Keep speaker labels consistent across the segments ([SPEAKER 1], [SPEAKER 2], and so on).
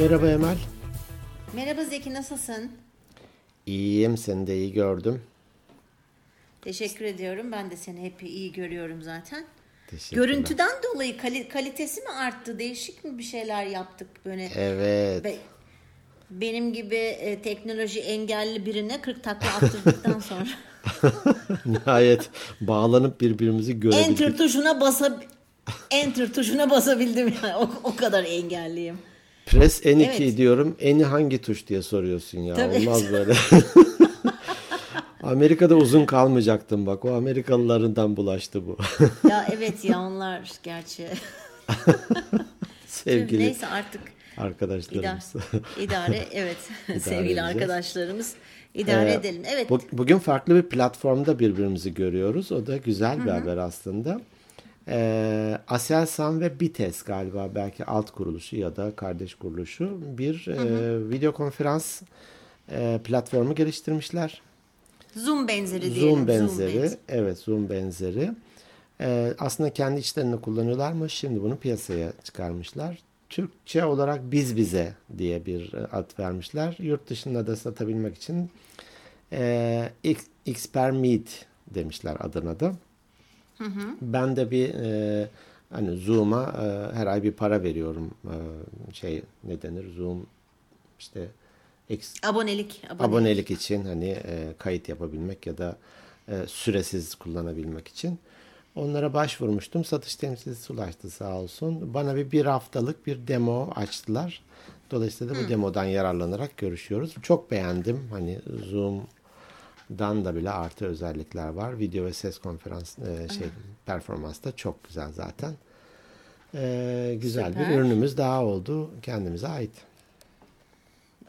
[SPEAKER 1] Merhaba Emel.
[SPEAKER 2] Merhaba Zeki nasılsın?
[SPEAKER 1] İyiyim seni de iyi gördüm.
[SPEAKER 2] Teşekkür ediyorum. Ben de seni hep iyi görüyorum zaten. Görüntüden dolayı kali- kalitesi mi arttı? Değişik mi bir şeyler yaptık böyle?
[SPEAKER 1] Evet.
[SPEAKER 2] Be- benim gibi e, teknoloji engelli birine 40 takla attırdıktan sonra
[SPEAKER 1] Nihayet bağlanıp birbirimizi görebildik.
[SPEAKER 2] enter tuşuna basa enter tuşuna basabildim yani. O, o kadar engelliyim.
[SPEAKER 1] Press N2
[SPEAKER 2] Evet.
[SPEAKER 1] diyorum. N'i hangi tuş diye soruyorsun ya.
[SPEAKER 2] Tabii.
[SPEAKER 1] Olmaz böyle. Amerika'da uzun kalmayacaktım bak. O Amerikalılarından bulaştı bu.
[SPEAKER 2] Ya evet ya onlar gerçi.
[SPEAKER 1] Sevgili
[SPEAKER 2] Neyse artık
[SPEAKER 1] arkadaşlarımız.
[SPEAKER 2] idare, idare evet sevgili
[SPEAKER 1] edeceğiz.
[SPEAKER 2] arkadaşlarımız idare
[SPEAKER 1] Ee,
[SPEAKER 2] edelim. Evet.
[SPEAKER 1] bu- bugün farklı bir platformda birbirimizi görüyoruz. O da güzel bir haber aslında. Ee, Aselsan ve Bites galiba belki alt kuruluşu ya da kardeş kuruluşu bir e, video konferans e, platformu geliştirmişler.
[SPEAKER 2] Zoom benzeri diyelim.
[SPEAKER 1] Zoom benzeri.
[SPEAKER 2] benzeri.
[SPEAKER 1] evet Zoom benzeri. Ee, aslında kendi içlerinde kullanıyorlarmış. Şimdi bunu piyasaya çıkarmışlar. Türkçe olarak biz bize diye bir e, ad vermişler. Yurt dışında da satabilmek için e, Xper Meet demişler adına da. Ben de bir e, hani Zoom'a e, her ay bir para veriyorum. E, şey ne denir? Zoom işte X,
[SPEAKER 2] Abonelik. abonelik.
[SPEAKER 1] abonelik için hani e, kayıt yapabilmek ya da e, süresiz kullanabilmek için. Onlara başvurmuştum. Satış temsilcisi ulaştı sağ olsun. Bana bir bir haftalık bir demo açtılar. Dolayısıyla da bu demodan yararlanarak görüşüyoruz. Çok beğendim. Hani Zoom'dan da bile artı özellikler var. Video ve ses konferans e, şey performans da çok güzel zaten. E, güzel bir
[SPEAKER 2] Süper.
[SPEAKER 1] ürünümüz daha oldu. Kendimize ait.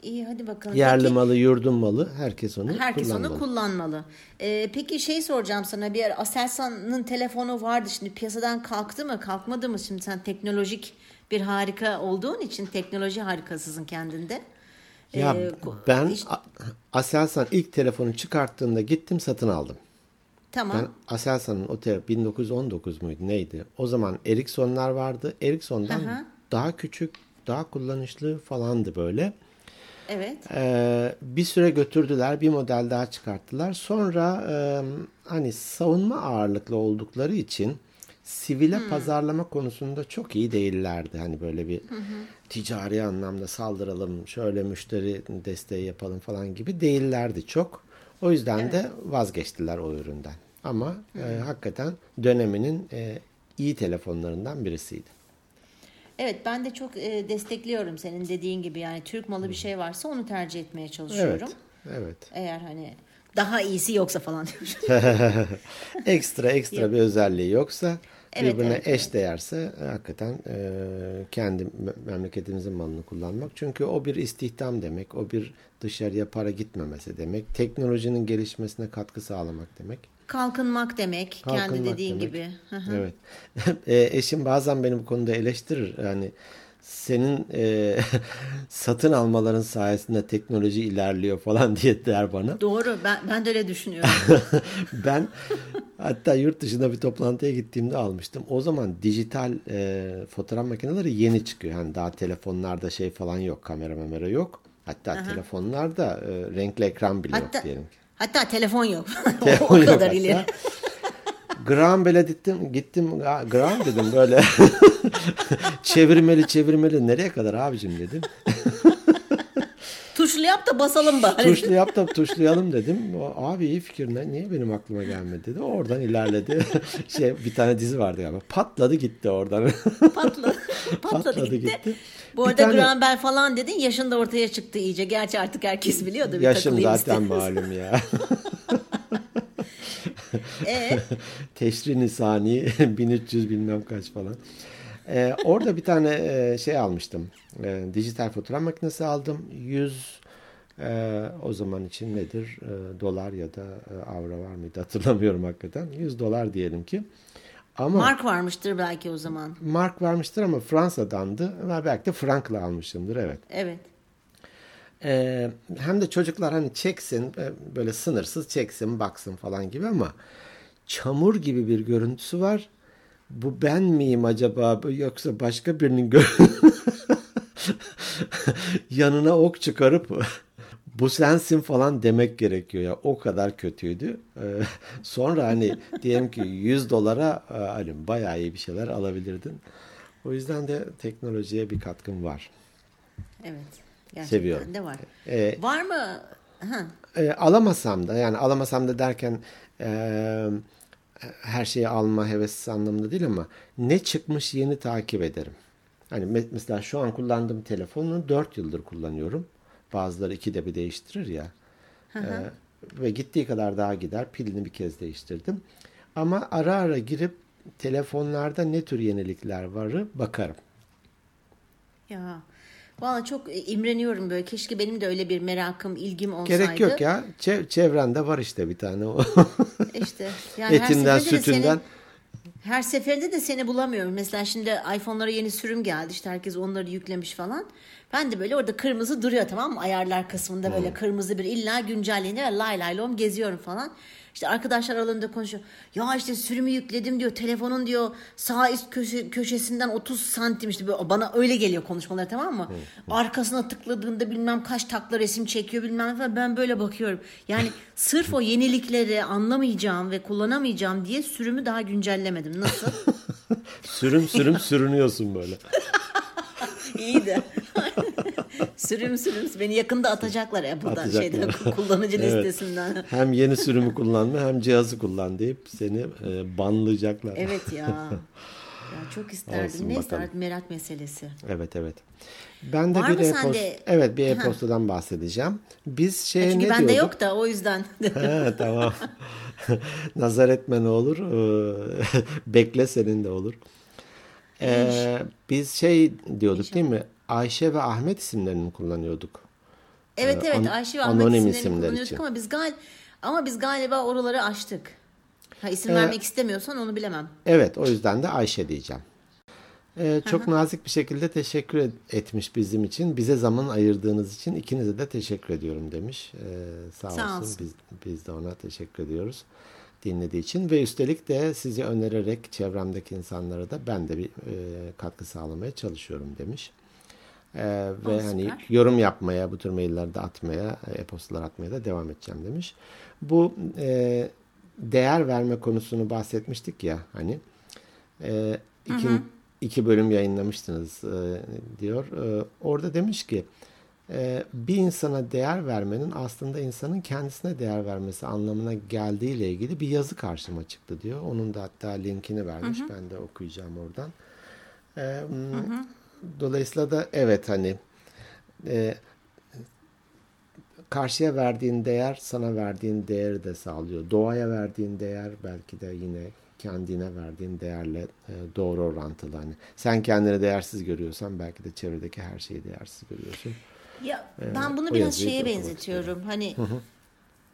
[SPEAKER 2] İyi hadi bakalım.
[SPEAKER 1] Yerli
[SPEAKER 2] Peki,
[SPEAKER 1] malı, yurdun malı herkes onu
[SPEAKER 2] herkes
[SPEAKER 1] kullanmalı.
[SPEAKER 2] onu kullanmalı. Ee, peki şey soracağım sana bir ara Aselsan'ın telefonu vardı şimdi piyasadan kalktı mı kalkmadı mı şimdi sen teknolojik bir harika olduğun için teknoloji harikasısın kendinde.
[SPEAKER 1] Ya
[SPEAKER 2] Ee,
[SPEAKER 1] ben
[SPEAKER 2] işte-
[SPEAKER 1] Aselsan ilk telefonu çıkarttığında gittim satın aldım.
[SPEAKER 2] tamam.
[SPEAKER 1] Ben Aselsan'ın o te 1919 muydu neydi? O zaman Ericsson'lar vardı. Ericsson'dan
[SPEAKER 2] hı.
[SPEAKER 1] daha küçük, daha kullanışlı falandı böyle.
[SPEAKER 2] Evet.
[SPEAKER 1] Ee, bir süre götürdüler, bir model daha çıkarttılar. Sonra e, hani savunma ağırlıklı oldukları için sivile pazarlama konusunda çok iyi değillerdi. Hani böyle bir ticari anlamda saldıralım, şöyle müşteri desteği yapalım falan gibi değillerdi çok. O yüzden de vazgeçtiler o üründen. Ama e, hakikaten döneminin e, iyi telefonlarından birisiydi.
[SPEAKER 2] Evet ben de çok e, destekliyorum senin dediğin gibi yani Türk malı bir şey varsa onu tercih etmeye çalışıyorum.
[SPEAKER 1] Evet. Evet.
[SPEAKER 2] Eğer hani daha iyisi yoksa falan diyorum.
[SPEAKER 1] ekstra ekstra bir özelliği yoksa
[SPEAKER 2] Evet,
[SPEAKER 1] birbirine
[SPEAKER 2] evet,
[SPEAKER 1] eş değerse e, hakikaten e, kendi me- memleketimizin malını kullanmak. Çünkü o bir istihdam demek. O bir dışarıya para gitmemesi demek. Teknolojinin gelişmesine katkı sağlamak demek.
[SPEAKER 2] Kalkınmak demek kendi
[SPEAKER 1] Kalkınmak
[SPEAKER 2] dediğin
[SPEAKER 1] demek.
[SPEAKER 2] gibi.
[SPEAKER 1] Evet. E, eşim bazen beni bu konuda eleştirir. Yani senin e, satın almaların sayesinde teknoloji ilerliyor falan diye der bana.
[SPEAKER 2] Doğru ben, ben de öyle düşünüyorum.
[SPEAKER 1] ben hatta yurt dışında bir toplantıya gittiğimde almıştım. O zaman dijital e, fotoğraf makineleri yeni çıkıyor. Hani daha telefonlarda şey falan yok. Kamera memera yok. Hatta telefonlarda e, renkli ekran bile
[SPEAKER 2] Hatta,
[SPEAKER 1] yok diyelim
[SPEAKER 2] hatta telefon yok. o
[SPEAKER 1] Telefon yok
[SPEAKER 2] kadar
[SPEAKER 1] hatta.
[SPEAKER 2] ileri.
[SPEAKER 1] Graham Bell'e gittim, gittim "Aa, Graham dedim böyle çevirmeli çevirmeli nereye kadar abicim dedim.
[SPEAKER 2] Tuşlu yap da basalım bari.
[SPEAKER 1] Tuşlu yap da tuşlayalım dedim. O, Abi iyi fikir ne? Niye benim aklıma gelmedi dedi. Oradan ilerledi. şey bir tane dizi vardı galiba. Patladı gitti oradan.
[SPEAKER 2] Patladı. Patladı gitti.
[SPEAKER 1] gitti.
[SPEAKER 2] Bu
[SPEAKER 1] Bir
[SPEAKER 2] arada
[SPEAKER 1] tane-
[SPEAKER 2] Graham Bell falan dedin yaşın da ortaya çıktı iyice. Gerçi artık herkes biliyordu.
[SPEAKER 1] Yaşım zaten
[SPEAKER 2] istedim.
[SPEAKER 1] malum ya.
[SPEAKER 2] Ee,
[SPEAKER 1] Teşri Nisani 1300 bilmem kaç falan. Ee, orada bir tane e, şey almıştım. E, dijital fotoğraf makinesi aldım. 100 e, o zaman için nedir? E, dolar ya da e, avro var mıydı hatırlamıyorum hakikaten. 100 dolar diyelim ki. Ama
[SPEAKER 2] Mark varmıştır belki o zaman.
[SPEAKER 1] mark vermiştir ama Fransa'dandı. Belki de frankla almışımdır evet.
[SPEAKER 2] Evet.
[SPEAKER 1] Ee, hem de çocuklar hani çeksin e, böyle sınırsız çeksin baksın falan gibi ama çamur gibi bir görüntüsü var. Bu ben miyim acaba yoksa başka birinin yanına ok çıkarıp bu sensin falan demek gerekiyor ya. O kadar kötüydü. Ee, sonra hani diyelim ki 100 dolara hani bayağı iyi bir şeyler alabilirdin. O yüzden de teknolojiye bir katkım var.
[SPEAKER 2] Evet. Gerçekten
[SPEAKER 1] Seviyorum.
[SPEAKER 2] de var.
[SPEAKER 1] Ee,
[SPEAKER 2] var mı? Ha.
[SPEAKER 1] E, alamasam da yani alamasam da derken e, her şeyi alma hevesi anlamında değil ama ne çıkmış yeni takip ederim. Hani me- mesela şu an kullandığım telefonu 4 yıldır kullanıyorum. Bazıları ikide bir değiştirir ya. E, ve gittiği kadar daha gider. Pilini bir kez değiştirdim. Ama ara ara girip telefonlarda ne tür yenilikler varı bakarım.
[SPEAKER 2] Ya. Valla çok e, imreniyorum böyle. Keşke benim de öyle bir merakım, ilgim olsaydı.
[SPEAKER 1] Gerek yok ya. Çev- çevrende var işte bir tane o.
[SPEAKER 2] İşte yani
[SPEAKER 1] Etinden, sütünden.
[SPEAKER 2] seni- her seferinde de seni bulamıyorum. Mesela şimdi iPhone'lara yeni sürüm geldi. İşte herkes onları yüklemiş falan. Ben de böyle orada kırmızı duruyor tamam mı? Ayarlar kısmında böyle kırmızı bir illa güncelleniyor. Lay lay lom geziyorum falan. İşte arkadaşlar aralarında konuşuyor. Ya işte sürümü yükledim diyor. Telefonun diyor sağ üst köşe, köşesinden 30 santim işte böyle bana öyle geliyor konuşmaları tamam mı? Arkasına tıkladığında bilmem kaç takla resim çekiyor bilmem falan. Ben böyle bakıyorum. Yani sırf o yenilikleri anlamayacağım ve kullanamayacağım diye sürümü daha güncellemedim. Nasıl?
[SPEAKER 1] Sürüm sürüm sürünüyorsun böyle.
[SPEAKER 2] İyiydi. Sürüm sürüm beni yakında atacaklar Apple'dan
[SPEAKER 1] Atacaklar.
[SPEAKER 2] şeyden kullanıcı
[SPEAKER 1] Evet.
[SPEAKER 2] listesinden.
[SPEAKER 1] Hem yeni sürümü kullanma hem cihazı kullan deyip seni e, banlayacaklar.
[SPEAKER 2] Evet ya. Ya çok isterdim.
[SPEAKER 1] Olsun
[SPEAKER 2] Neyse
[SPEAKER 1] bakalım.
[SPEAKER 2] artık merak meselesi.
[SPEAKER 1] Evet evet. Ben de
[SPEAKER 2] Var
[SPEAKER 1] bir
[SPEAKER 2] mı
[SPEAKER 1] e-post,
[SPEAKER 2] sende?
[SPEAKER 1] evet bir e-postadan bahsedeceğim. Biz
[SPEAKER 2] Çünkü
[SPEAKER 1] ne
[SPEAKER 2] bende
[SPEAKER 1] diyorduk?
[SPEAKER 2] yok da o yüzden.
[SPEAKER 1] Ha, tamam. Nazar etme ne olur. Ee, Bekle senin de olur. Ee, biz şey diyorduk değil mi? Ayşe ve Ahmet isimlerini kullanıyorduk.
[SPEAKER 2] evet
[SPEAKER 1] Ee,
[SPEAKER 2] evet
[SPEAKER 1] an-
[SPEAKER 2] Ayşe ve Ahmet isimlerini
[SPEAKER 1] isimler
[SPEAKER 2] kullanıyorduk
[SPEAKER 1] için.
[SPEAKER 2] ama biz gal ama biz galiba oraları açtık. Ha isim vermek istemiyorsan onu bilemem.
[SPEAKER 1] Evet o yüzden de Ayşe diyeceğim. Ee, çok nazik bir şekilde teşekkür et- etmiş bizim için. Bize zaman ayırdığınız için ikinize de teşekkür ediyorum demiş. Ee, sağ,
[SPEAKER 2] Sağ
[SPEAKER 1] olsun.
[SPEAKER 2] olsun.
[SPEAKER 1] Biz, biz de ona teşekkür ediyoruz dinlediği için. Ve üstelik de sizi önererek çevremdeki insanlara da ben de bir e, katkı sağlamaya çalışıyorum demiş. Ee, ve
[SPEAKER 2] Aa,
[SPEAKER 1] hani
[SPEAKER 2] süper.
[SPEAKER 1] yorum yapmaya, bu tür maillerde atmaya, e, e-postalar atmaya da devam edeceğim demiş. Bu e, değer verme konusunu bahsetmiştik ya hani. E, iki, iki bölüm yayınlamıştınız e, diyor. E, orada demiş ki e, bir insana değer vermenin aslında insanın kendisine değer vermesi anlamına geldiğiyle ilgili bir yazı karşıma çıktı diyor. Onun da hatta linkini vermiş. Ben de okuyacağım oradan. E, m, Dolayısıyla da evet hani e, karşıya verdiğin değer sana verdiğin değeri de sağlıyor. Doğaya verdiğin değer belki de yine kendine verdiğin değerle e, doğru orantılı. Hani sen kendini değersiz görüyorsan belki de çevredeki her şeyi değersiz görüyorsun.
[SPEAKER 2] Ya ben bunu biraz şeye benzetiyorum. Hani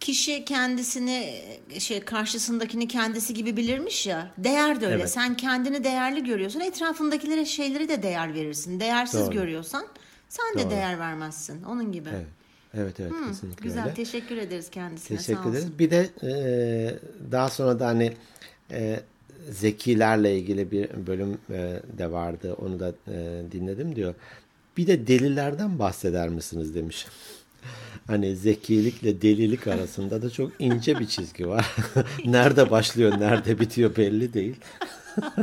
[SPEAKER 2] kişi kendisini şey karşısındakini kendisi gibi bilirmiş ya. Değer de öyle.
[SPEAKER 1] Evet.
[SPEAKER 2] Sen kendini değerli görüyorsun. Etrafındakilere şeyleri de değer verirsin. Değersiz
[SPEAKER 1] Doğru.
[SPEAKER 2] görüyorsan sen de
[SPEAKER 1] Doğru.
[SPEAKER 2] değer vermezsin. Onun gibi.
[SPEAKER 1] Evet. Evet evet kesinlikle
[SPEAKER 2] Güzel.
[SPEAKER 1] öyle.
[SPEAKER 2] Teşekkür ederiz kendisine.
[SPEAKER 1] Teşekkür
[SPEAKER 2] Sağ olsun.
[SPEAKER 1] ederiz. Bir de e, daha sonra da hani e, zekilerle ilgili bir bölüm e, de vardı. Onu da e, dinledim diyor. Bir de delilerden bahseder misiniz demiş. Hani zekilikle delilik arasında da çok ince bir çizgi var. nerede başlıyor, nerede bitiyor belli değil.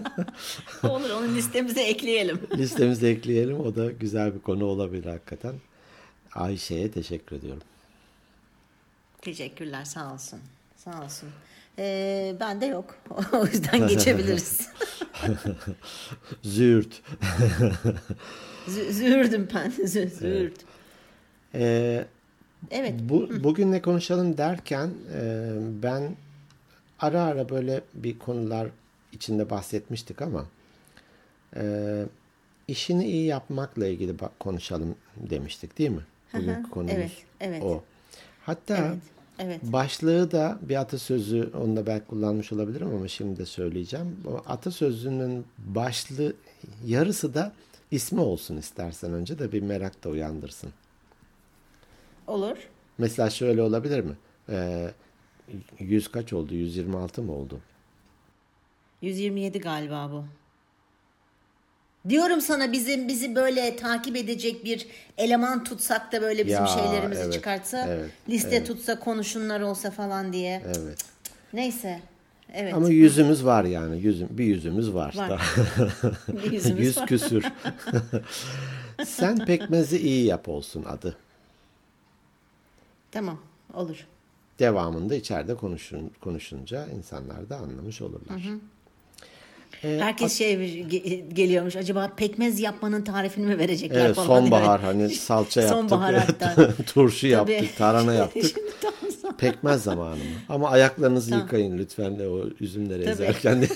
[SPEAKER 2] Olur onu listemize ekleyelim.
[SPEAKER 1] Listemize ekleyelim. O da güzel bir konu olabilir hakikaten. Ayşe'ye teşekkür ediyorum.
[SPEAKER 2] Teşekkürler sağ olsun. Sağ olsun. Ee, ben de yok. o yüzden geçebiliriz.
[SPEAKER 1] Züğürt.
[SPEAKER 2] Zü- Züğürdüm ben. Zü- Züğürt.
[SPEAKER 1] Ee,
[SPEAKER 2] Evet.
[SPEAKER 1] Bu, bugün ne konuşalım derken e, ben ara ara böyle bir konular içinde bahsetmiştik ama e, işini iyi yapmakla ilgili konuşalım demiştik değil mi? Bugünkü konumuz
[SPEAKER 2] evet, evet.
[SPEAKER 1] o. Hatta
[SPEAKER 2] Evet. Evet.
[SPEAKER 1] başlığı da bir atasözü onu da belki kullanmış olabilirim ama şimdi de söyleyeceğim. O atasözünün başlığı yarısı da ismi olsun istersen önce de bir merak da uyandırsın.
[SPEAKER 2] Olur.
[SPEAKER 1] Mesela şöyle olabilir mi? Ee, 100 kaç oldu? 126 mı oldu?
[SPEAKER 2] 127 galiba bu. Diyorum sana bizim bizi böyle takip edecek bir eleman tutsak da böyle bizim
[SPEAKER 1] Ya,
[SPEAKER 2] şeylerimizi
[SPEAKER 1] evet,
[SPEAKER 2] çıkartsa,
[SPEAKER 1] evet,
[SPEAKER 2] liste tutsa, konuşunlar olsa falan diye.
[SPEAKER 1] Evet.
[SPEAKER 2] Neyse. Evet.
[SPEAKER 1] Ama yüzümüz var yani. Yüzüm, bir yüzümüz var.
[SPEAKER 2] Var. Bir yüzümüz
[SPEAKER 1] Yüz
[SPEAKER 2] var.
[SPEAKER 1] küsür. Sen pekmezi iyi yap olsun adı.
[SPEAKER 2] Tamam, olur.
[SPEAKER 1] Devamında içeride konuşun, konuşunca insanlar da anlamış olurlar. Ee,
[SPEAKER 2] Herkes şey ge- geliyormuş. Acaba pekmez yapmanın tarifini mi verecekler
[SPEAKER 1] Evet
[SPEAKER 2] falan.
[SPEAKER 1] sonbahar hani salça yaptık.
[SPEAKER 2] Sonbahar hatta.
[SPEAKER 1] turşu
[SPEAKER 2] Tabii.
[SPEAKER 1] yaptık, tarhana yaptık. Pekmez zamanı mı? Ama ayaklarınızı yıkayın lütfen de o üzümleri
[SPEAKER 2] Tabii.
[SPEAKER 1] ezerken de.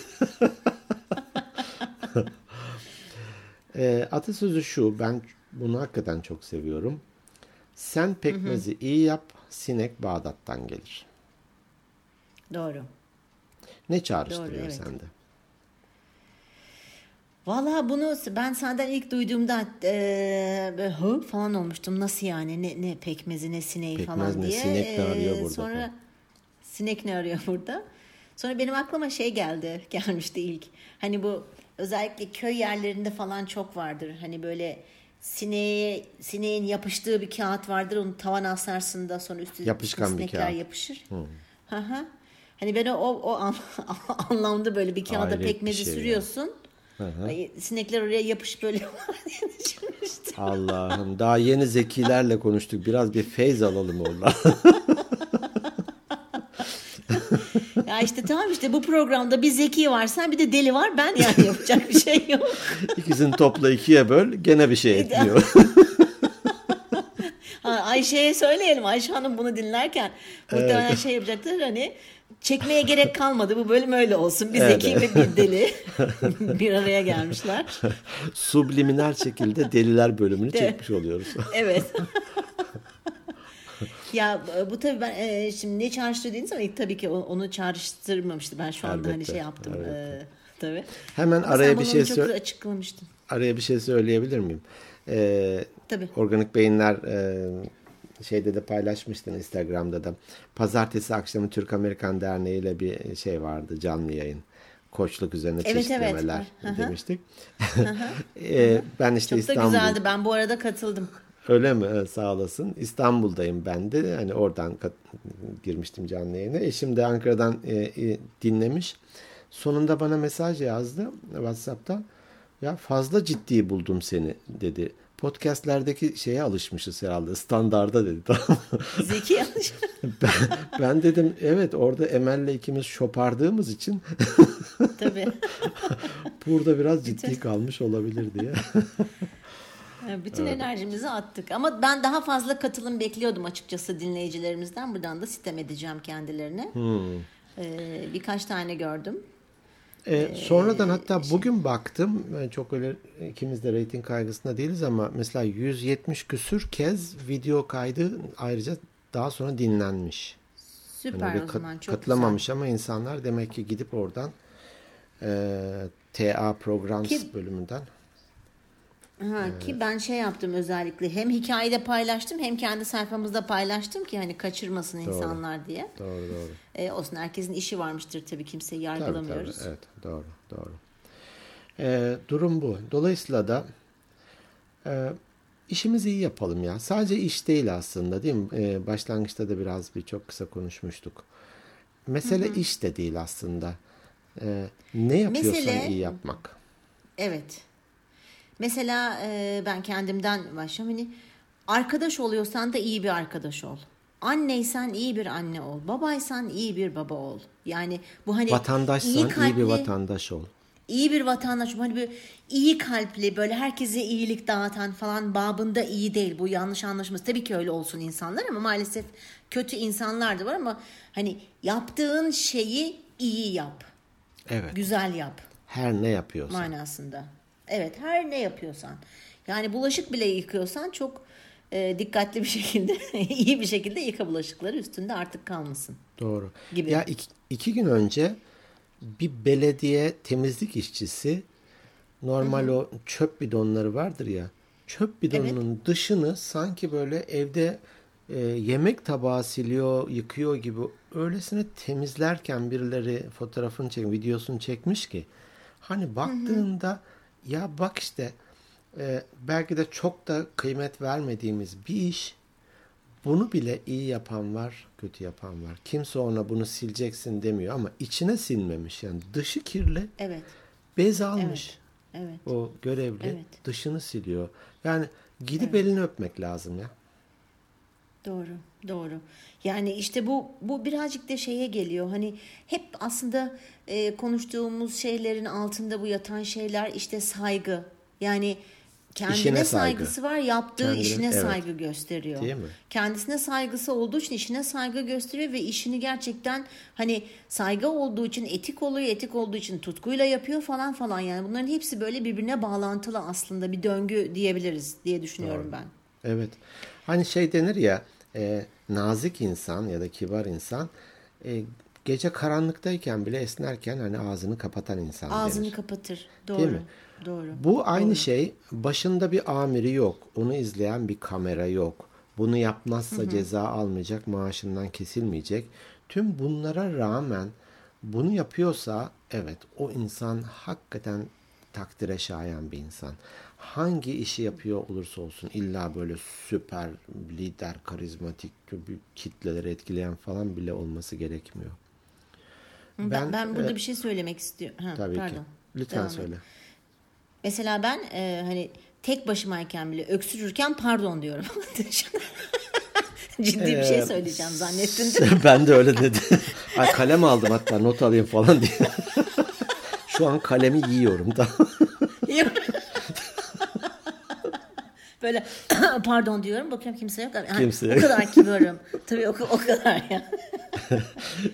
[SPEAKER 1] e, atasözü şu, ben bunu hakikaten çok seviyorum. Sen pekmezi iyi yap, sinek Bağdat'tan gelir.
[SPEAKER 2] Doğru.
[SPEAKER 1] Ne çağrıştırıyor
[SPEAKER 2] Doğru, evet.
[SPEAKER 1] sende?
[SPEAKER 2] Valla bunu ben senden ilk duyduğumda e, böyle hı falan olmuştum. Nasıl yani? Ne, ne pekmezi ne sineği
[SPEAKER 1] Pekmez
[SPEAKER 2] falan
[SPEAKER 1] ne,
[SPEAKER 2] diye.
[SPEAKER 1] sinek ne arıyor burada
[SPEAKER 2] Sonra
[SPEAKER 1] falan.
[SPEAKER 2] sinek ne arıyor burada? Sonra benim aklıma şey geldi. Gelmişti ilk. Hani bu özellikle köy yerlerinde falan çok vardır. Hani böyle sineğe, sineğin yapıştığı bir kağıt vardır. Onu tavan asarsın da sonra üstüne
[SPEAKER 1] Yapışkan bir kağıt.
[SPEAKER 2] yapışır. Hı hı. Hani ben o, o an- anlamda böyle bir kağıda
[SPEAKER 1] Hayret bir
[SPEAKER 2] pekmezi
[SPEAKER 1] şey ya.
[SPEAKER 2] sürüyorsun.
[SPEAKER 1] hı.
[SPEAKER 2] Ay, Sinekler oraya yapış böyle düşünmüştüm.
[SPEAKER 1] Allah'ım daha yeni zekilerle konuştuk. Biraz bir feyz alalım oradan.
[SPEAKER 2] Ya işte tamam işte bu programda bir zeki var sen bir de deli var ben yani yapacak bir şey yok.
[SPEAKER 1] İkisini topla ikiye böl gene bir şey etmiyor.
[SPEAKER 2] Ha, Ayşe'ye söyleyelim Ayşe Hanım bunu dinlerken muhtemelen şey yapacaktır hani çekmeye gerek kalmadı bu bölüm öyle olsun bir
[SPEAKER 1] Evet,
[SPEAKER 2] zeki ve bir deli bir araya gelmişler.
[SPEAKER 1] Subliminal şekilde deliler bölümünü çekmiş oluyoruz.
[SPEAKER 2] Evet. Ya bu tabii ben e, şimdi ne çağrıştırdı dediğiniz zaman ilk tabii ki onu çağrıştırmamıştı. Ben şu anda hani
[SPEAKER 1] Elbette,
[SPEAKER 2] şey yaptım.
[SPEAKER 1] elbette.
[SPEAKER 2] E, tabii.
[SPEAKER 1] Hemen
[SPEAKER 2] Ama
[SPEAKER 1] araya bir şey sö-
[SPEAKER 2] açıklamıştın.
[SPEAKER 1] araya bir şey söyleyebilir miyim? Ee,
[SPEAKER 2] Tabii.
[SPEAKER 1] Organik Beyinler e, şeyde de paylaşmıştın Instagram'da da. Pazartesi akşamı Türk Amerikan Derneği ile bir şey vardı canlı yayın. Koçluk üzerine
[SPEAKER 2] Evet, evet,
[SPEAKER 1] çeşitlemeler
[SPEAKER 2] hı.
[SPEAKER 1] demiştik. Ee, ben işte
[SPEAKER 2] Çok da
[SPEAKER 1] İstanbul
[SPEAKER 2] güzeldi. Ben bu arada katıldım.
[SPEAKER 1] Öyle mi? Evet, Sağ olasın. İstanbul'dayım ben de. Hani oradan girmiştim canlı yayına. Eşim de Ankara'dan e, e, dinlemiş. Sonunda bana mesaj yazdı WhatsApp'tan. Ya fazla ciddi buldum seni dedi. Podcast'lerdeki şeye alışmışız herhalde. Standarda dedi. Tamam?
[SPEAKER 2] Zeki yanlış.
[SPEAKER 1] ben, ben dedim evet orada Emel'le ikimiz şopardığımız için
[SPEAKER 2] tabii.
[SPEAKER 1] burada biraz ciddi kalmış olabilir diye.
[SPEAKER 2] Bütün enerjimizi attık. Ama ben daha fazla katılım bekliyordum açıkçası dinleyicilerimizden. Buradan da sitem edeceğim kendilerine.
[SPEAKER 1] Hmm.
[SPEAKER 2] Ee, birkaç tane gördüm.
[SPEAKER 1] E, sonradan hatta bugün baktım ben çok öyle ikimiz de reyting kaygısında değiliz ama mesela 170 küsür kez video kaydı ayrıca daha sonra dinlenmiş.
[SPEAKER 2] Süper
[SPEAKER 1] bir
[SPEAKER 2] o
[SPEAKER 1] kat-
[SPEAKER 2] zaman çok
[SPEAKER 1] katılamamış ama insanlar demek ki gidip oradan e, TA Programs
[SPEAKER 2] Ki-
[SPEAKER 1] bölümünden
[SPEAKER 2] Ha, Ki ben şey yaptım özellikle hem hikayede paylaştım hem kendi sayfamızda paylaştım ki hani kaçırmasın insanlar diye.
[SPEAKER 1] doğru doğru.
[SPEAKER 2] Ee, olsun herkesin işi varmıştır tabii kimseyi
[SPEAKER 1] Tabii,
[SPEAKER 2] yargılamıyoruz.
[SPEAKER 1] tabii, evet doğru doğru. E, durum bu. Dolayısıyla da e, işimizi iyi yapalım ya. Sadece iş değil aslında değil mi? E, başlangıçta da biraz bir çok kısa konuşmuştuk. Mesele iş de değil aslında. E, ne yapıyorsan
[SPEAKER 2] Mesele-
[SPEAKER 1] iyi yapmak.
[SPEAKER 2] Evet. Mesela e, ben kendimden başlıyorum. Hani arkadaş oluyorsan da iyi bir arkadaş ol. Anneysen iyi bir anne ol. Babaysan iyi bir baba ol. Yani bu hani
[SPEAKER 1] Vatandaşsan iyi, bir
[SPEAKER 2] kalpli-
[SPEAKER 1] vatandaş ol.
[SPEAKER 2] iyi bir vatandaş hani böyle iyi kalpli böyle herkese iyilik dağıtan falan babında iyi değil bu yanlış anlaşılması tabii ki öyle olsun insanlar ama maalesef kötü insanlar da var ama hani yaptığın şeyi iyi yap
[SPEAKER 1] Evet.
[SPEAKER 2] güzel yap
[SPEAKER 1] Her ne yapıyorsan.
[SPEAKER 2] manasında evet her ne yapıyorsan yani bulaşık bile yıkıyorsan çok e, dikkatli bir şekilde iyi bir şekilde yıka bulaşıkları üstünde artık kalmasın
[SPEAKER 1] Doğru.
[SPEAKER 2] Gibi.
[SPEAKER 1] Ya iki, iki gün önce bir belediye temizlik işçisi normal o çöp bidonları vardır ya. Çöp bidonunun dışını sanki böyle evde e, yemek tabağı siliyor, yıkıyor gibi öylesine temizlerken birileri fotoğrafını çek, videosunu çekmiş ki hani baktığında Ya bak işte e, belki de çok da kıymet vermediğimiz bir iş bunu bile iyi yapan var, kötü yapan var. Kimse ona bunu sileceksin demiyor ama içine silmemiş. Yani dışı kirli,
[SPEAKER 2] Evet.
[SPEAKER 1] bez almış.
[SPEAKER 2] Evet.
[SPEAKER 1] O görevli
[SPEAKER 2] Evet.
[SPEAKER 1] dışını siliyor. Yani gidip elini öpmek lazım ya.
[SPEAKER 2] Doğru, doğru. Yani işte bu bu birazcık da şeye geliyor. Hani hep aslında e, konuştuğumuz şeylerin altında bu yatan şeyler işte saygı. Yani kendine
[SPEAKER 1] İşine saygı.
[SPEAKER 2] saygısı var, yaptığı
[SPEAKER 1] Kendine-
[SPEAKER 2] işine
[SPEAKER 1] evet.
[SPEAKER 2] saygı gösteriyor.
[SPEAKER 1] Değil mi?
[SPEAKER 2] Kendisine saygısı olduğu için işine saygı gösteriyor ve işini gerçekten hani saygı olduğu için etik oluyor, etik olduğu için tutkuyla yapıyor falan falan. Yani bunların hepsi böyle birbirine bağlantılı aslında bir döngü diyebiliriz diye düşünüyorum ben.
[SPEAKER 1] Evet. Hani şey denir ya e, nazik insan ya da kibar insan e, gece karanlıktayken bile esnerken hani ağzını kapatan insan
[SPEAKER 2] Ağzını
[SPEAKER 1] denir.
[SPEAKER 2] kapatır. Doğru.
[SPEAKER 1] Değil mi?
[SPEAKER 2] Doğru.
[SPEAKER 1] Bu aynı şey başında bir amiri yok. Onu izleyen bir kamera yok. Bunu yapmazsa ceza almayacak, maaşından kesilmeyecek. Tüm bunlara rağmen bunu yapıyorsa evet o insan hakikaten takdire şayan bir insan. Hangi işi yapıyor olursa olsun illa böyle süper lider, karizmatik, büyük kitleleri etkileyen falan bile olması gerekmiyor.
[SPEAKER 2] Ben,
[SPEAKER 1] Ben,
[SPEAKER 2] ben, burada
[SPEAKER 1] e,
[SPEAKER 2] bir şey söylemek istiyorum. Ha,
[SPEAKER 1] Tabii
[SPEAKER 2] pardon.
[SPEAKER 1] ki. Lütfen
[SPEAKER 2] Devam et.
[SPEAKER 1] söyle.
[SPEAKER 2] Mesela ben e, hani tek başımayken bile öksürürken pardon diyorum. Ciddi bir şey
[SPEAKER 1] Ee,
[SPEAKER 2] söyleyeceğim zannettin değil mi?
[SPEAKER 1] ben de öyle dedim. Ay kalem aldım hatta not alayım falan diye. Şu an kalemi yiyorum da.
[SPEAKER 2] Böyle pardon diyorum bakıyorum kimse yok. Yani
[SPEAKER 1] Kimse
[SPEAKER 2] O
[SPEAKER 1] yok.
[SPEAKER 2] kadar kibarım. Tabii o, o kadar ya.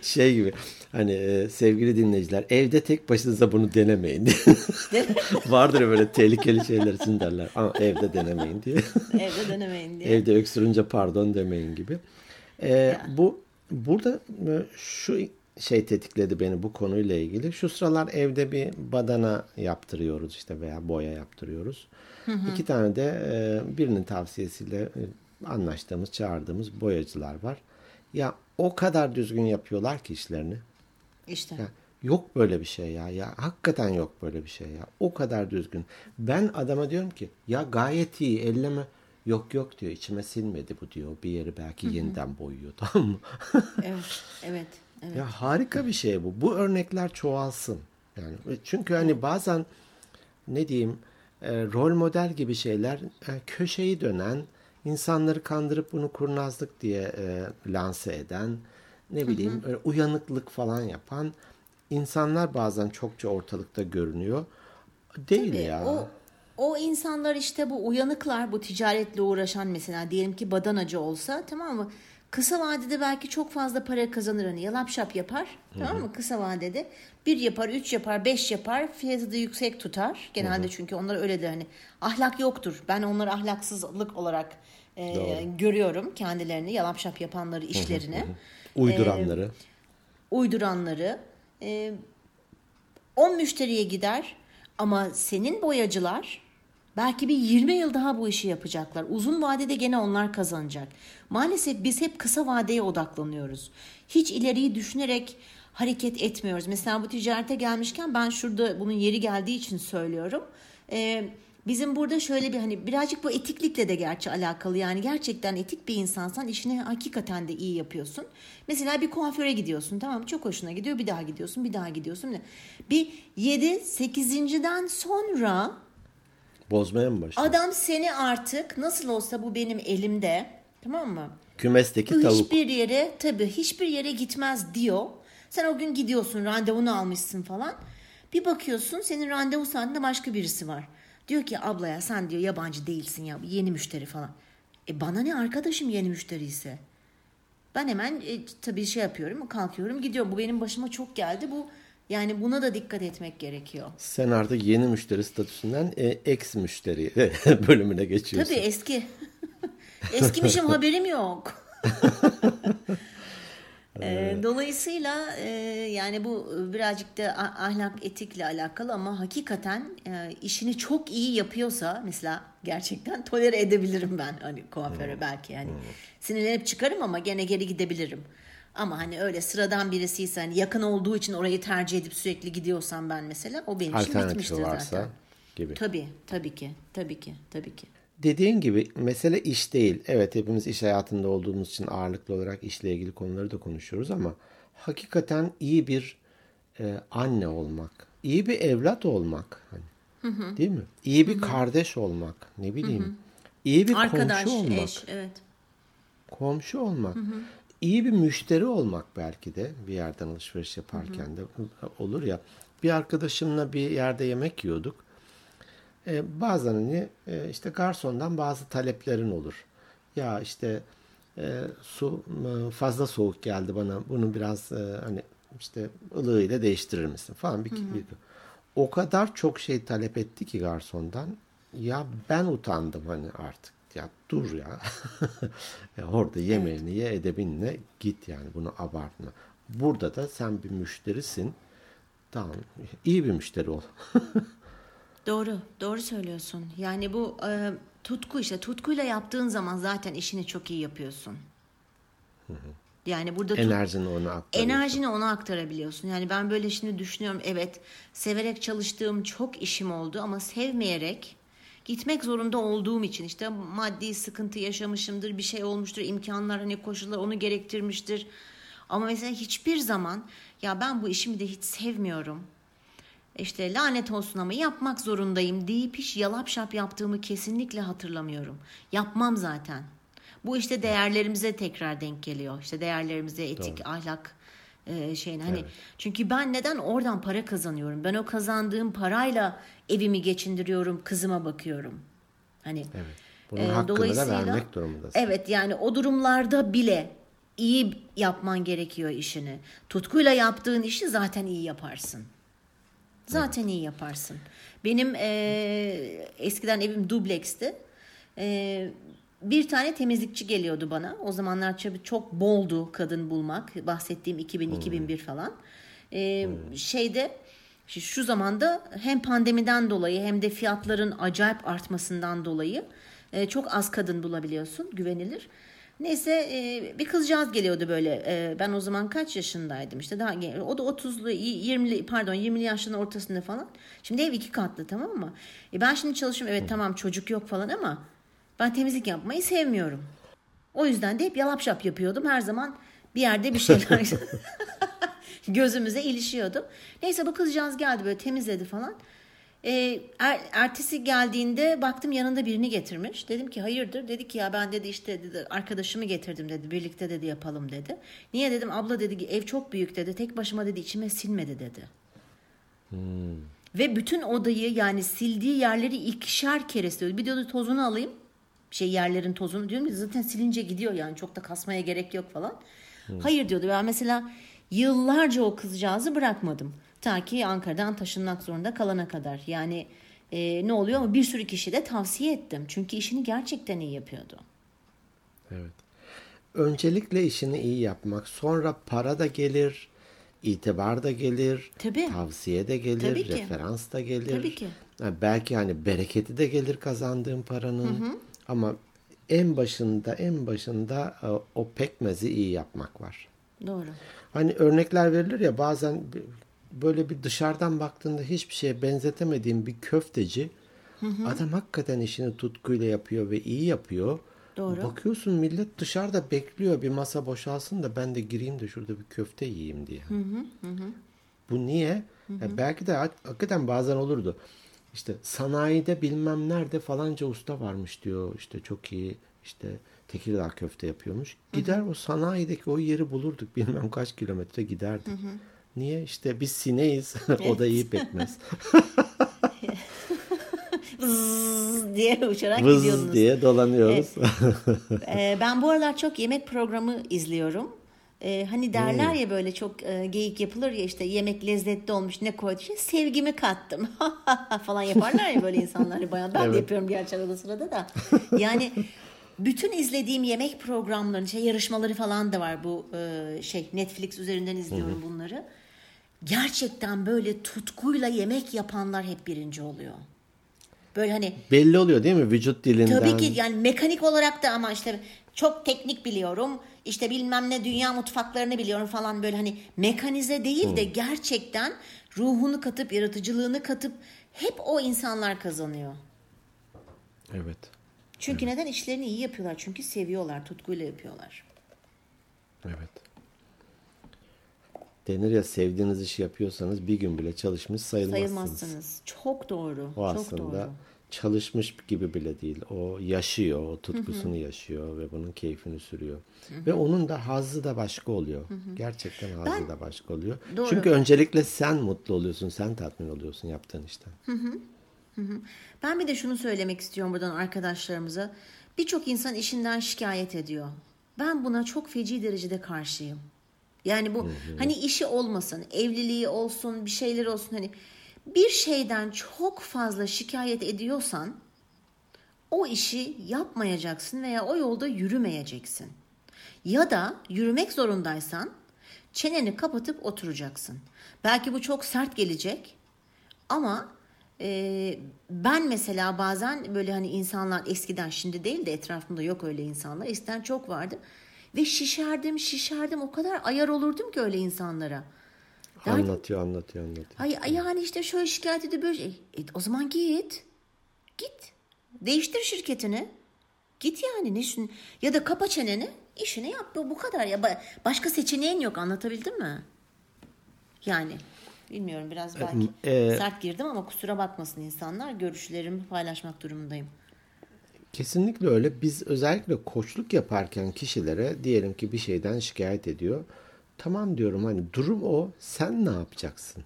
[SPEAKER 1] şey gibi hani e, sevgili dinleyiciler evde tek başınıza bunu denemeyin. Vardır böyle tehlikeli şeyler için derler. Ama evde denemeyin diye.
[SPEAKER 2] Evde denemeyin diye.
[SPEAKER 1] Evde öksürünce pardon demeyin gibi. Ee, bu burada e, şu şey tetikledi beni bu konuyla ilgili. Şu sıralar evde bir badana yaptırıyoruz işte veya boya yaptırıyoruz. İki tane de e, birinin tavsiyesiyle e, anlaştığımız, çağırdığımız boyacılar var. Ya o kadar düzgün yapıyorlar ki işlerini.
[SPEAKER 2] İşte.
[SPEAKER 1] Ya yok böyle bir şey ya. Ya hakikaten yok böyle bir şey ya. O kadar düzgün. Ben adama diyorum ki ya gayet iyi elleme. Yok yok diyor içime sinmedi bu diyor. Bir yeri belki yeniden boyuyor tamam mı?
[SPEAKER 2] Evet. Evet. Evet.
[SPEAKER 1] ya harika bir şey bu. Bu örnekler çoğalsın. Yani çünkü hani bazen ne diyeyim e, rol model gibi şeyler e, köşeyi dönen, insanları kandırıp bunu kurnazlık diye e, lanse eden, ne bileyim öyle uyanıklık falan yapan insanlar bazen çokça ortalıkta görünüyor. Değil
[SPEAKER 2] Tabii,
[SPEAKER 1] ya.
[SPEAKER 2] O, o insanlar işte bu uyanıklar bu ticaretle uğraşan mesela diyelim ki badanacı olsa tamam mı? Kısa vadede belki çok fazla para kazanır hani yalap şap yapar tamam mı? Kısa vadede bir yapar üç yapar beş yapar fiyatı da yüksek tutar. Genelde çünkü onlar öyle de hani ahlak yoktur. Ben onları ahlaksızlık olarak e, görüyorum kendilerini yalap şap yapanları işlerini.
[SPEAKER 1] Uyduranları.
[SPEAKER 2] uyduranları. E, 10 müşteriye gider ama senin boyacılar belki bir 20 yıl daha bu işi yapacaklar. Uzun vadede gene onlar kazanacak. Maalesef biz hep kısa vadeye odaklanıyoruz. Hiç ileriyi düşünerek hareket etmiyoruz. Mesela bu ticarete gelmişken ben şurada bunun yeri geldiği için söylüyorum. Ee, bizim burada şöyle bir hani birazcık bu etiklikle de gerçi alakalı. Yani gerçekten etik bir insansan işini hakikaten de iyi yapıyorsun. Mesela bir kuaföre gidiyorsun tamam? Çok hoşuna gidiyor. Bir daha gidiyorsun, bir daha gidiyorsun. Bir 7 8.den sonra
[SPEAKER 1] Bozmaya mı başladı?
[SPEAKER 2] Adam seni artık nasıl olsa bu benim elimde tamam mı?
[SPEAKER 1] Kümesteki
[SPEAKER 2] Bu
[SPEAKER 1] tavuk.
[SPEAKER 2] hiçbir yere tabii hiçbir yere gitmez diyor. Sen o gün gidiyorsun randevunu almışsın falan. Bir bakıyorsun senin randevu saatinde başka birisi var. Diyor ki ablaya sen diyor yabancı değilsin ya yeni müşteri falan. E bana ne arkadaşım yeni müşteri ise. Ben hemen e, tabii şey yapıyorum kalkıyorum gidiyorum. Bu benim başıma çok geldi. Bu yani buna da dikkat etmek gerekiyor.
[SPEAKER 1] Sen artık yeni müşteri statüsünden e, ex müşteri bölümüne geçiyorsun.
[SPEAKER 2] Tabii eski. Eskimişim haberim yok. Ee, dolayısıyla e, yani bu birazcık da ahlak etikle alakalı ama hakikaten e, işini çok iyi yapıyorsa mesela gerçekten tolere edebilirim ben hani kuaföre belki yani sinirlenip çıkarım ama gene geri gidebilirim. Ama hani öyle sıradan birisiyse hani yakın olduğu için orayı tercih edip sürekli gidiyorsam ben mesela o benim için bitmiştir
[SPEAKER 1] varsa.
[SPEAKER 2] zaten.
[SPEAKER 1] gibi.
[SPEAKER 2] Tabii, tabii ki, tabii ki, tabii ki.
[SPEAKER 1] Dediğin gibi mesele iş değil. Evet hepimiz iş hayatında olduğumuz için ağırlıklı olarak işle ilgili konuları da konuşuyoruz ama hakikaten iyi bir e, anne olmak, iyi bir evlat olmak, hani, değil mi? İyi bir kardeş olmak, ne bileyim, iyi bir
[SPEAKER 2] Arkadaş,
[SPEAKER 1] komşu olmak,
[SPEAKER 2] eş, evet.
[SPEAKER 1] komşu olmak, iyi bir müşteri olmak belki de bir yerden alışveriş yaparken de olur ya. Bir arkadaşımla bir yerde yemek yiyorduk. E, bazen hani e, işte garsondan bazı taleplerin olur. Ya işte e, su e, fazla soğuk geldi bana. Bunu biraz e, hani işte ılığıyla değiştirir misin falan bir, bir o kadar çok şey talep etti ki garsondan. Ya ben utandım hani artık. Ya dur ya. ya orada yemeğini ye edebinle git yani bunu abartma. Burada da sen bir müşterisin. Tamam iyi bir müşteri ol.
[SPEAKER 2] Doğru, doğru söylüyorsun. Yani bu e, tutku işte tutkuyla yaptığın zaman zaten işini çok iyi yapıyorsun. Yani burada
[SPEAKER 1] Enerjini ona aktarıyorsun.
[SPEAKER 2] enerjini ona aktarabiliyorsun. Yani ben böyle şimdi düşünüyorum evet severek çalıştığım çok işim oldu ama sevmeyerek gitmek zorunda olduğum için işte maddi sıkıntı yaşamışımdır, bir şey olmuştur, imkanlar hani koşullar onu gerektirmiştir. Ama mesela hiçbir zaman ya ben bu işimi de hiç sevmiyorum. İşte lanet olsun ama yapmak zorundayım deyip hiç yalap şap yaptığımı kesinlikle hatırlamıyorum. Yapmam zaten. Bu işte değerlerimize tekrar denk geliyor. İşte değerlerimize etik, ahlak e, şeyin hani
[SPEAKER 1] Evet.
[SPEAKER 2] çünkü ben neden oradan para kazanıyorum? Ben o kazandığım parayla evimi geçindiriyorum, kızıma bakıyorum. Hani
[SPEAKER 1] Evet. Bunun
[SPEAKER 2] e,
[SPEAKER 1] hakkını da
[SPEAKER 2] dolayısıyla-
[SPEAKER 1] vermek durumundasın.
[SPEAKER 2] Evet yani o durumlarda bile iyi yapman gerekiyor işini. Tutkuyla yaptığın işi zaten iyi yaparsın. Zaten iyi yaparsın. Benim e, eskiden evim dubleksti. E, bir tane temizlikçi geliyordu bana. O zamanlar tabii çok boldu kadın bulmak. Bahsettiğim 2000-2001 falan. E, Şeyde şu- şu zamanda hem pandemiden dolayı hem de fiyatların acayip artmasından dolayı e, çok az kadın bulabiliyorsun güvenilir. Neyse e, bir kızcağız geliyordu böyle. E, ben o zaman kaç yaşındaydım işte daha genç. O da 30'lu 20'li pardon 20'li yaşların ortasında falan. Şimdi ev iki katlı tamam mı? E, ben şimdi çalışıyorum evet tamam çocuk yok falan ama ben temizlik yapmayı sevmiyorum. O yüzden de hep yalap şap yapıyordum. Her zaman bir yerde bir şeyler gözümüze ilişiyordu. Neyse bu kızcağız geldi böyle temizledi falan. Ee, er- ertesi geldiğinde baktım yanında birini getirmiş. Dedim ki hayırdır? Dedi ki ya ben dedi işte dedi, arkadaşımı getirdim dedi. Birlikte dedi yapalım dedi. Niye dedim abla dedi ev çok büyük dedi. Tek başıma dedi içime silmedi dedi. Ve bütün odayı yani sildiği yerleri ikişer kere siliyordu. Bir diyordu tozunu alayım. Şey yerlerin tozunu diyorum ki zaten silince gidiyor yani çok da kasmaya gerek yok falan. Hayır diyordu. Ben mesela yıllarca o kızcağızı bırakmadım. Ta ki Ankara'dan taşınmak zorunda kalana kadar. Yani e, ne oluyor ama bir sürü kişi de tavsiye ettim. Çünkü işini gerçekten iyi yapıyordu.
[SPEAKER 1] Evet. Öncelikle işini iyi yapmak. Sonra para da gelir, itibar da gelir,
[SPEAKER 2] Tabii.
[SPEAKER 1] tavsiye de gelir,
[SPEAKER 2] Tabii ki.
[SPEAKER 1] referans da gelir.
[SPEAKER 2] Tabii ki.
[SPEAKER 1] Ha, belki hani bereketi de gelir kazandığın paranın. Ama en başında en başında e, o pekmezi iyi yapmak var.
[SPEAKER 2] Doğru.
[SPEAKER 1] Hani örnekler verilir ya bazen böyle bir dışarıdan baktığında hiçbir şeye benzetemediğin bir köfteci adam hakikaten işini tutkuyla yapıyor ve iyi yapıyor.
[SPEAKER 2] Doğru.
[SPEAKER 1] Bakıyorsun millet dışarıda bekliyor bir masa boşalsın da ben de gireyim de şurada bir köfte yiyeyim diye. Bu niye? Ya belki de hak- hakikaten bazen olurdu. İşte sanayide bilmem nerede falanca usta varmış diyor. İşte çok iyi işte Tekirdağ köfte yapıyormuş. Gider o sanayideki o yeri bulurduk. Bilmem kaç kilometre giderdik. Niye? İşte biz sineyiz. o da iyi pekmez.
[SPEAKER 2] Vız diye uçarak
[SPEAKER 1] Vız
[SPEAKER 2] gidiyordunuz.
[SPEAKER 1] diye dolanıyoruz.
[SPEAKER 2] Ee, ben bu aralar çok yemek programı izliyorum. Ee, hani derler ya böyle çok e, geyik yapılır ya işte yemek lezzetli olmuş ne koydu işte sevgimi kattım falan yaparlar ya böyle insanlar hani bayağı ben de
[SPEAKER 1] Evet.
[SPEAKER 2] yapıyorum gerçi arada sırada da. Yani bütün izlediğim yemek programlarının şey yarışmaları falan da var bu e, şey Netflix üzerinden izliyorum bunları. Gerçekten böyle tutkuyla yemek yapanlar hep birinci oluyor. Böyle hani
[SPEAKER 1] Belli oluyor değil mi? Vücut dilinden.
[SPEAKER 2] Tabii ki yani mekanik olarak da ama işte çok teknik biliyorum. İşte bilmem ne dünya mutfaklarını biliyorum falan böyle hani mekanize değil de gerçekten ruhunu katıp yaratıcılığını katıp hep o insanlar kazanıyor.
[SPEAKER 1] Evet.
[SPEAKER 2] Çünkü neden işlerini iyi yapıyorlar? Çünkü seviyorlar, tutkuyla yapıyorlar.
[SPEAKER 1] Evet. Denir ya sevdiğiniz işi yapıyorsanız bir gün bile çalışmış sayılmazsınız.
[SPEAKER 2] Sayılmazsınız. Çok doğru.
[SPEAKER 1] O
[SPEAKER 2] çok
[SPEAKER 1] aslında
[SPEAKER 2] doğru.
[SPEAKER 1] Çalışmış gibi bile değil. O yaşıyor, o tutkusunu yaşıyor ve bunun keyfini sürüyor. Ve onun da hazzı da başka oluyor. Gerçekten hazzı
[SPEAKER 2] Ben-
[SPEAKER 1] da başka oluyor.
[SPEAKER 2] Doğru.
[SPEAKER 1] Çünkü öncelikle sen mutlu oluyorsun, sen tatmin oluyorsun yaptığın işten.
[SPEAKER 2] Ben bir de şunu söylemek istiyorum buradan arkadaşlarımıza. Birçok insan işinden şikayet ediyor. Ben buna çok feci derecede karşıyım. Yani bu hani işi olmasın, evliliği olsun, bir şeyler olsun hani bir şeyden çok fazla şikayet ediyorsan o işi yapmayacaksın veya o yolda yürümeyeceksin. Ya da yürümek zorundaysan çeneni kapatıp oturacaksın. Belki bu çok sert gelecek ama e, ben mesela bazen böyle hani insanlar eskiden şimdi değil de etrafımda yok öyle insanlar. Eskiden çok vardı. Ve şişerdim şişerdim o kadar ayar olurdum ki öyle insanlara. Derdim,
[SPEAKER 1] Anlatıyor, anlatıyor, anlatıyor.
[SPEAKER 2] Ay, ay yani işte şöyle şikayet ediyor böyle. şey. E, o zaman git. Git. Değiştir şirketini. Git yani ne şun ya da kapa çeneni işini yap bu kadar ya Ba- başka seçeneğin yok anlatabildim mi? Yani bilmiyorum biraz belki
[SPEAKER 1] e-
[SPEAKER 2] sert girdim ama kusura bakmasın insanlar görüşlerimi paylaşmak durumundayım.
[SPEAKER 1] Kesinlikle öyle. Biz özellikle koçluk yaparken kişilere diyelim ki bir şeyden şikayet ediyor. Tamam diyorum hani durum o. Sen ne yapacaksın?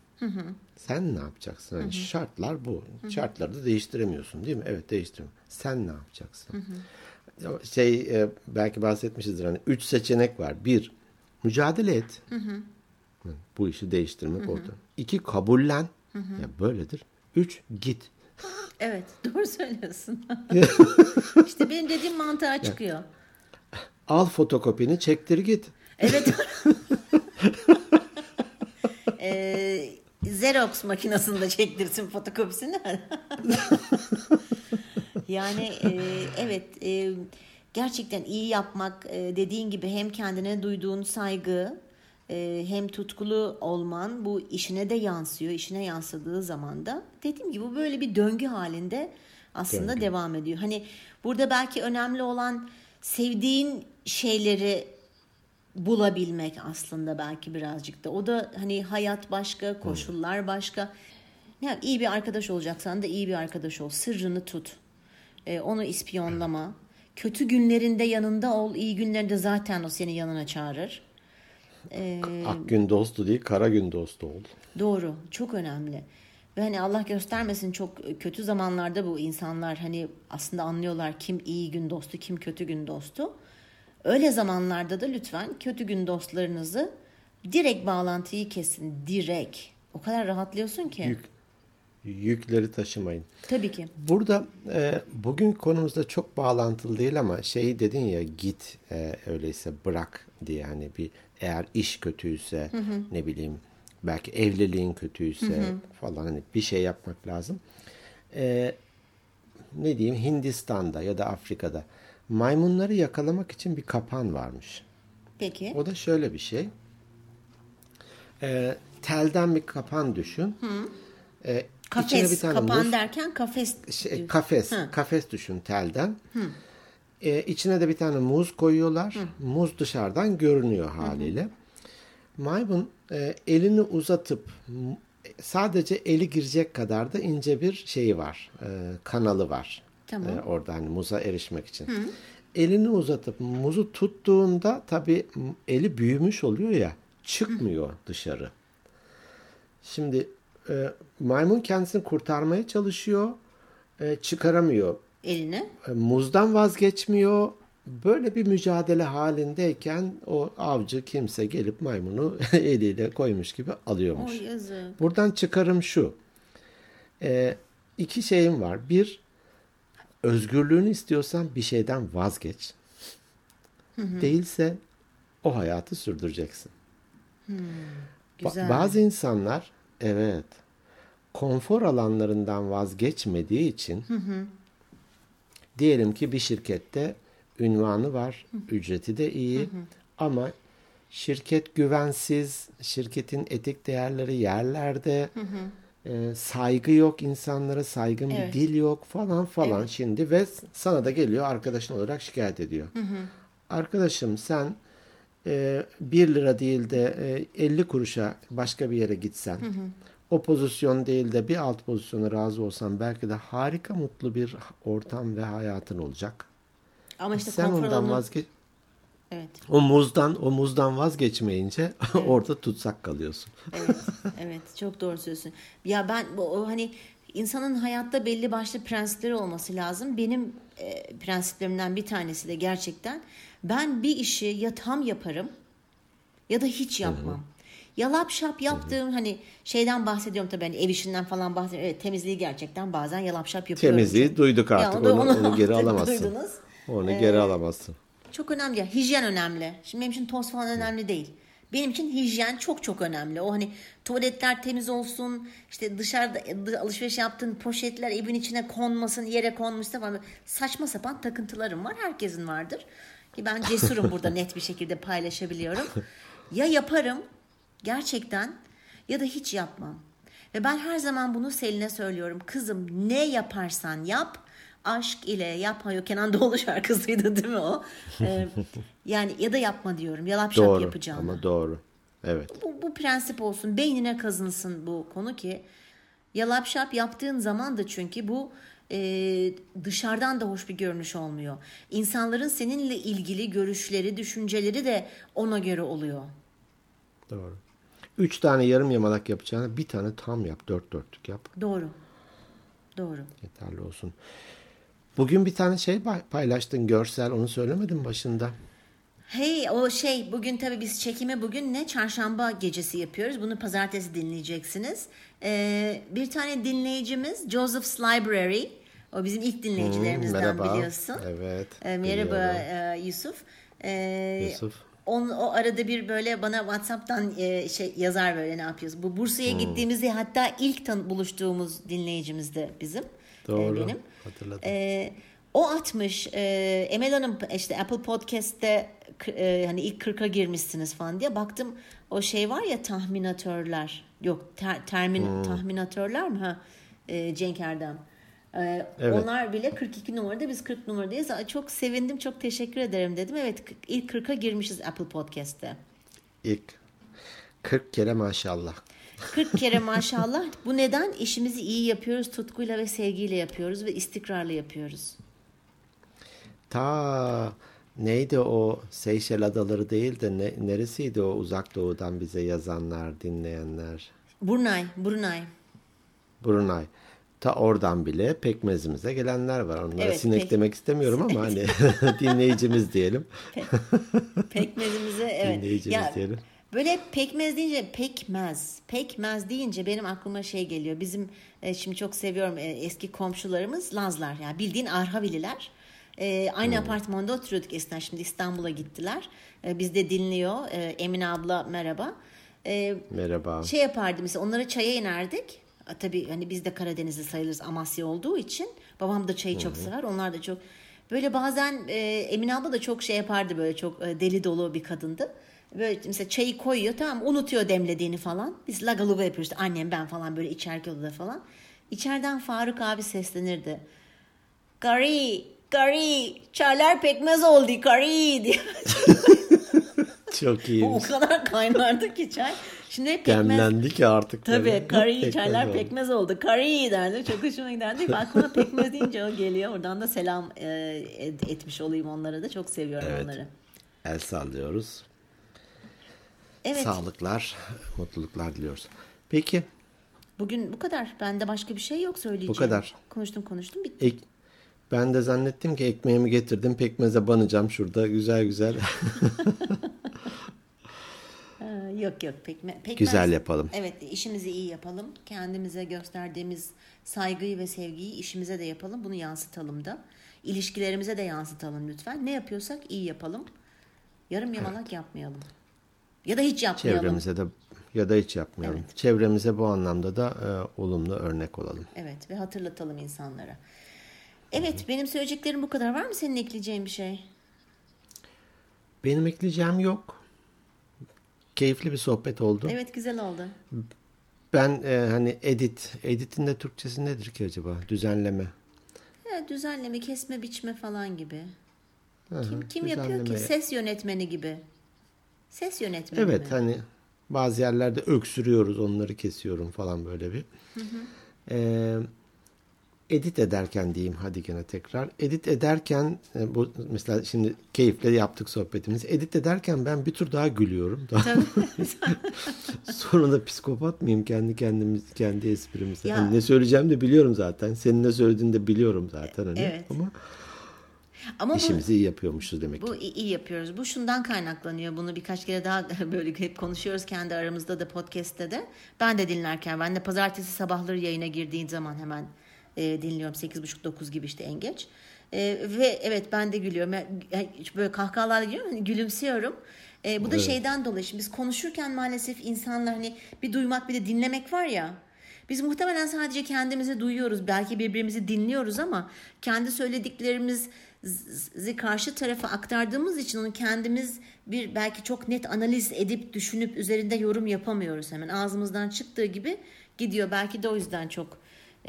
[SPEAKER 1] Sen ne yapacaksın? Hani şartlar bu. Şartları da değiştiremiyorsun değil mi? Evet değiştiremiyorum. Sen ne yapacaksın? Şey e, belki bahsetmişizdir hani üç seçenek var. Bir mücadele et. Hı, Bu işi değiştirmek orada. İki kabullen. Ya böyledir. Üç git.
[SPEAKER 2] Evet doğru söylüyorsun. işte benim dediğim mantığa çıkıyor.
[SPEAKER 1] Al fotokopini çektir git.
[SPEAKER 2] Evet. Ee, Xerox makinesinde çektirsin fotokopisini. yani e, evet e, gerçekten iyi yapmak e, dediğin gibi hem kendine duyduğun saygı e, hem tutkulu olman bu işine de yansıyor. İşine yansıdığı zaman da dediğim gibi bu böyle bir döngü halinde aslında
[SPEAKER 1] Döngü.
[SPEAKER 2] devam ediyor. Hani burada belki önemli olan sevdiğin şeyleri bulabilmek aslında belki birazcık da. O da hani hayat başka, koşullar başka. Ya iyi bir arkadaş olacaksan da iyi bir arkadaş ol. Sırrını tut. Ee, onu ispiyonlama. Kötü günlerinde yanında ol. iyi günlerinde zaten o seni yanına çağırır.
[SPEAKER 1] Ak gün dostu değil, kara gün dostu ol.
[SPEAKER 2] Doğru. Çok önemli. Ve hani Allah göstermesin çok kötü zamanlarda bu insanlar hani aslında anlıyorlar kim iyi gün dostu, kim kötü gün dostu. Öyle zamanlarda da lütfen kötü gün dostlarınızı direkt bağlantıyı kesin. Direkt. O kadar rahatlıyorsun ki.
[SPEAKER 1] Yük, yükleri taşımayın.
[SPEAKER 2] Tabii ki.
[SPEAKER 1] Burada e, bugün konumuzda çok bağlantılı değil ama şey dedin ya git e, öyleyse bırak diye hani bir eğer iş kötüyse ne bileyim belki evliliğin kötüyse falan hani bir şey yapmak lazım. E, ne diyeyim Hindistan'da ya da Afrika'da maymunları yakalamak için bir kapan varmış.
[SPEAKER 2] Peki.
[SPEAKER 1] O da şöyle bir şey. E, telden bir kapan düşün. E, içine
[SPEAKER 2] Kafes.
[SPEAKER 1] bir tane
[SPEAKER 2] Kapan
[SPEAKER 1] muz-
[SPEAKER 2] derken kafes.
[SPEAKER 1] şey, kafes,
[SPEAKER 2] Hı.
[SPEAKER 1] kafes düşün telden. Ee, içine de bir tane muz koyuyorlar. Muz dışarıdan görünüyor haliyle. Maymun e, elini uzatıp sadece eli girecek kadar da ince bir şeyi var. e, kanalı var.
[SPEAKER 2] Tamam.
[SPEAKER 1] E, orada hani muza erişmek için. Elini uzatıp muzu tuttuğunda tabii eli büyümüş oluyor ya çıkmıyor dışarı. Şimdi e, maymun kendisini kurtarmaya çalışıyor. E, çıkaramıyor.
[SPEAKER 2] Eline.
[SPEAKER 1] E, muzdan vazgeçmiyor. Böyle bir mücadele halindeyken o avcı kimse gelip maymunu eliyle koymuş gibi alıyormuş.
[SPEAKER 2] O yazık.
[SPEAKER 1] Buradan çıkarım şu. E, iki şeyim var. Bir, özgürlüğünü istiyorsan bir şeyden vazgeç. Değilse o hayatı sürdüreceksin. Ba-
[SPEAKER 2] Güzel.
[SPEAKER 1] bazı insanlar evet konfor alanlarından vazgeçmediği için diyelim ki bir şirkette ünvanı var, ücreti de iyi ama şirket güvensiz, şirketin etik değerleri yerlerde e, saygı yok insanlara, saygın
[SPEAKER 2] Evet.
[SPEAKER 1] bir dil yok falan falan şimdi ve sana da geliyor arkadaşın olarak şikayet ediyor. Arkadaşım sen e, 1 lira değil de e, 50 kuruşa başka bir yere gitsen o pozisyon değil de bir alt pozisyona razı olsan belki de harika mutlu bir ortam ve hayatın olacak.
[SPEAKER 2] Ama işte
[SPEAKER 1] Sen ondan vazgeç
[SPEAKER 2] Evet.
[SPEAKER 1] o muzdan o muzdan vazgeçmeyince orada tutsak kalıyorsun.
[SPEAKER 2] Evet, evet çok doğru söylüyorsun. Ya ben bu o hani insanın hayatta belli başlı prensipleri olması lazım. Benim e, prensiplerimden bir tanesi de gerçekten ben bir işi ya tam yaparım ya da hiç yapmam. Yalap şap yaptığım hani şeyden bahsediyorum tabii hani ev işinden falan bahsediyorum. Evet temizliği gerçekten bazen yalap şap yapıyorum.
[SPEAKER 1] Temizliği duyduk artık.
[SPEAKER 2] Ya,
[SPEAKER 1] onu, onu geri alamazsın.
[SPEAKER 2] Duydunuz.
[SPEAKER 1] Onu geri alamazsın.
[SPEAKER 2] Çok önemli. Hijyen önemli. Şimdi benim için toz falan önemli değil. Benim için hijyen çok çok önemli. O hani tuvaletler temiz olsun, işte dışarıda dı- alışveriş yaptığın poşetler evin içine konmasın, yere konmuşsa falan. Saçma sapan takıntılarım var. Herkesin vardır. Ki ben cesurum burada net bir şekilde paylaşabiliyorum. Ya yaparım gerçekten ya da hiç yapmam. Ve ben her zaman bunu Selin'e söylüyorum. Kızım ne yaparsan yap aşk ile yapma yok Kenan Doğulu şarkısıydı değil mi o? Ee, yani ya da yapma diyorum. Yalap şap
[SPEAKER 1] Doğru
[SPEAKER 2] yapacağım.
[SPEAKER 1] ama doğru. Evet.
[SPEAKER 2] Bu, bu prensip olsun. Beynine kazınsın bu konu ki yalap şap yaptığın zaman da çünkü bu e, dışarıdan da hoş bir görünüş olmuyor. İnsanların seninle ilgili görüşleri, düşünceleri de ona göre oluyor.
[SPEAKER 1] Doğru. Üç tane yarım yamalak yapacağına bir tane tam yap. Dört dörtlük yap.
[SPEAKER 2] Doğru. Doğru.
[SPEAKER 1] Yeterli olsun. Bugün bir tane şey pay- paylaştın görsel. Onu söylemedim başında.
[SPEAKER 2] Hey o şey bugün tabii biz çekimi bugün ne çarşamba gecesi yapıyoruz. Bunu pazartesi dinleyeceksiniz. Ee, bir tane dinleyicimiz Joseph's Library. O bizim ilk dinleyicilerimizden
[SPEAKER 1] merhaba.
[SPEAKER 2] biliyorsun.
[SPEAKER 1] Evet,
[SPEAKER 2] Ee, merhaba e, Yusuf. Ee,
[SPEAKER 1] Yusuf.
[SPEAKER 2] On, o arada bir böyle bana WhatsApp'tan e, şey yazar böyle ne yapıyoruz. Bu Bursa'ya gittiğimizde hatta ilk tan buluştuğumuz dinleyicimiz de bizim. e,
[SPEAKER 1] Doğru.
[SPEAKER 2] benim.
[SPEAKER 1] Hatırladım.
[SPEAKER 2] Ee, o atmış e, Emel Hanım işte Apple Podcast'te e, hani ilk 40'a girmişsiniz falan diye baktım o şey var ya tahminatörler yok ter, termin
[SPEAKER 1] Hmm.
[SPEAKER 2] tahminatörler mi ha e, Cenk Erdem Ee,
[SPEAKER 1] Evet.
[SPEAKER 2] onlar bile 42 numarada biz 40 numaradayız Aa, çok sevindim çok teşekkür ederim dedim evet ilk 40'a girmişiz Apple Podcast'te
[SPEAKER 1] İlk 40 kere maşallah.
[SPEAKER 2] 40 kere maşallah bu neden işimizi iyi yapıyoruz tutkuyla ve sevgiyle yapıyoruz ve istikrarlı yapıyoruz
[SPEAKER 1] Ta neydi o Seyşel Adaları değil de ne, neresiydi o uzak doğudan bize yazanlar, dinleyenler?
[SPEAKER 2] Brunei Brunei
[SPEAKER 1] Brunei. Ta oradan bile pekmezimize gelenler var. Onlara
[SPEAKER 2] Evet,
[SPEAKER 1] sinek
[SPEAKER 2] pek-
[SPEAKER 1] demek istemiyorum ama hani dinleyicimiz diyelim.
[SPEAKER 2] Pekmezimize evet.
[SPEAKER 1] Dinleyicimiz
[SPEAKER 2] Ya,
[SPEAKER 1] diyelim.
[SPEAKER 2] böyle pekmez deyince pekmez. Pekmez deyince benim aklıma şey geliyor. Bizim e, şimdi çok seviyorum e, eski komşularımız Lazlar. Yani bildiğin Arhavililer. E, aynı
[SPEAKER 1] Hmm.
[SPEAKER 2] apartmanda oturuyorduk eskiden. Şimdi İstanbul'a gittiler. E, biz de dinliyor. E, Emine abla merhaba. E,
[SPEAKER 1] Merhaba.
[SPEAKER 2] şey yapardı mesela onlara çaya inerdik. Tabii hani biz de Karadenizli sayılırız Amasya olduğu için. Babam da çayı çok sever. Onlar da çok böyle bazen e, Emine abla da çok şey yapardı böyle çok e, deli dolu bir kadındı. Böyle mesela çayı koyuyor tamam unutuyor demlediğini falan. Biz lagaluga yapıyoruz. İşte annem ben falan böyle içerken odada falan. İçeriden Faruk abi seslenirdi. Gari, gari, çaylar pekmez oldu gari diye.
[SPEAKER 1] Çok
[SPEAKER 2] o
[SPEAKER 1] iyiymiş.
[SPEAKER 2] kadar kaynardı ki çay. Şimdi hep pekmez,
[SPEAKER 1] Demlendi ki artık.
[SPEAKER 2] Tabii kari
[SPEAKER 1] Pekmez
[SPEAKER 2] çaylar
[SPEAKER 1] oldu.
[SPEAKER 2] pekmez oldu. Kari derdi. Çok hoşuma giderdi. Aklıma pekmez deyince o geliyor. Oradan da selam e, et- etmiş olayım onlara da. Çok seviyorum
[SPEAKER 1] Evet.
[SPEAKER 2] onları.
[SPEAKER 1] El sallıyoruz.
[SPEAKER 2] Evet.
[SPEAKER 1] Sağlıklar, mutluluklar diliyoruz. Peki
[SPEAKER 2] Bugün bu kadar. Bende başka bir şey yok söyleyeceğim.
[SPEAKER 1] Bu kadar.
[SPEAKER 2] Konuştum konuştum bitti.
[SPEAKER 1] ek, ben de zannettim ki ekmeğimi getirdim pekmeze banacağım şurada güzel güzel.
[SPEAKER 2] Ee, yok yok pekme, pekmez.
[SPEAKER 1] Güzel yapalım.
[SPEAKER 2] Evet işimizi iyi yapalım. Kendimize gösterdiğimiz saygıyı ve sevgiyi işimize de yapalım. Bunu yansıtalım da. İlişkilerimize de yansıtalım lütfen. Ne yapıyorsak iyi yapalım. Yarım yamalak yapmayalım. Ya da hiç yapmayalım.
[SPEAKER 1] Çevremize de ya da hiç yapmayalım.
[SPEAKER 2] Evet.
[SPEAKER 1] Çevremize bu anlamda da e, olumlu örnek olalım.
[SPEAKER 2] Evet ve hatırlatalım insanlara. Evet benim söyleyeceklerim bu kadar. Var mı senin ekleyeceğin bir şey?
[SPEAKER 1] Benim ekleyeceğim yok. Keyifli bir sohbet oldu.
[SPEAKER 2] Evet güzel oldu.
[SPEAKER 1] Ben e, hani edit, editin de Türkçesi nedir ki acaba? Düzenleme.
[SPEAKER 2] Evet, düzenleme, kesme, biçme falan gibi.
[SPEAKER 1] Hı hı,
[SPEAKER 2] Kim kim yapıyor ki? Ses yönetmeni gibi. Ses yönetmeni
[SPEAKER 1] Evet
[SPEAKER 2] mi?
[SPEAKER 1] hani bazı yerlerde öksürüyoruz onları kesiyorum falan böyle bir. Ee, edit ederken diyeyim hadi gene tekrar. Edit ederken e, bu mesela şimdi keyifle yaptık sohbetimizi. Edit ederken ben bir tur daha gülüyorum. Daha Sonra da psikopat mıyım kendi kendimiz kendi esprimize. Hani ne söyleyeceğim de biliyorum zaten. Senin ne söylediğini de biliyorum zaten hani.
[SPEAKER 2] Evet.
[SPEAKER 1] Ama
[SPEAKER 2] Ama bu,
[SPEAKER 1] işimizi iyi yapıyormuşuz demek
[SPEAKER 2] bu iyi iyi yapıyoruz. Bu şundan kaynaklanıyor. Bunu birkaç kere daha böyle hep konuşuyoruz kendi aramızda da podcast'te de. Ben de dinlerken ben de pazartesi sabahları yayına girdiğin zaman hemen e, dinliyorum. 8.30-9 gibi işte en geç. E, ve evet ben de gülüyorum. Yani, böyle kahkahalarla gülüyorum. Gülümsüyorum. E, bu da
[SPEAKER 1] Evet.
[SPEAKER 2] şeyden dolayı. Şimdi biz konuşurken maalesef insanlar hani bir duymak bir de dinlemek var ya. Biz muhtemelen sadece kendimizi duyuyoruz. Belki birbirimizi dinliyoruz ama kendi söylediklerimizi karşı tarafa aktardığımız için onu kendimiz bir belki çok net analiz edip düşünüp üzerinde yorum yapamıyoruz hemen. Ağzımızdan çıktığı gibi gidiyor. Belki de o yüzden çok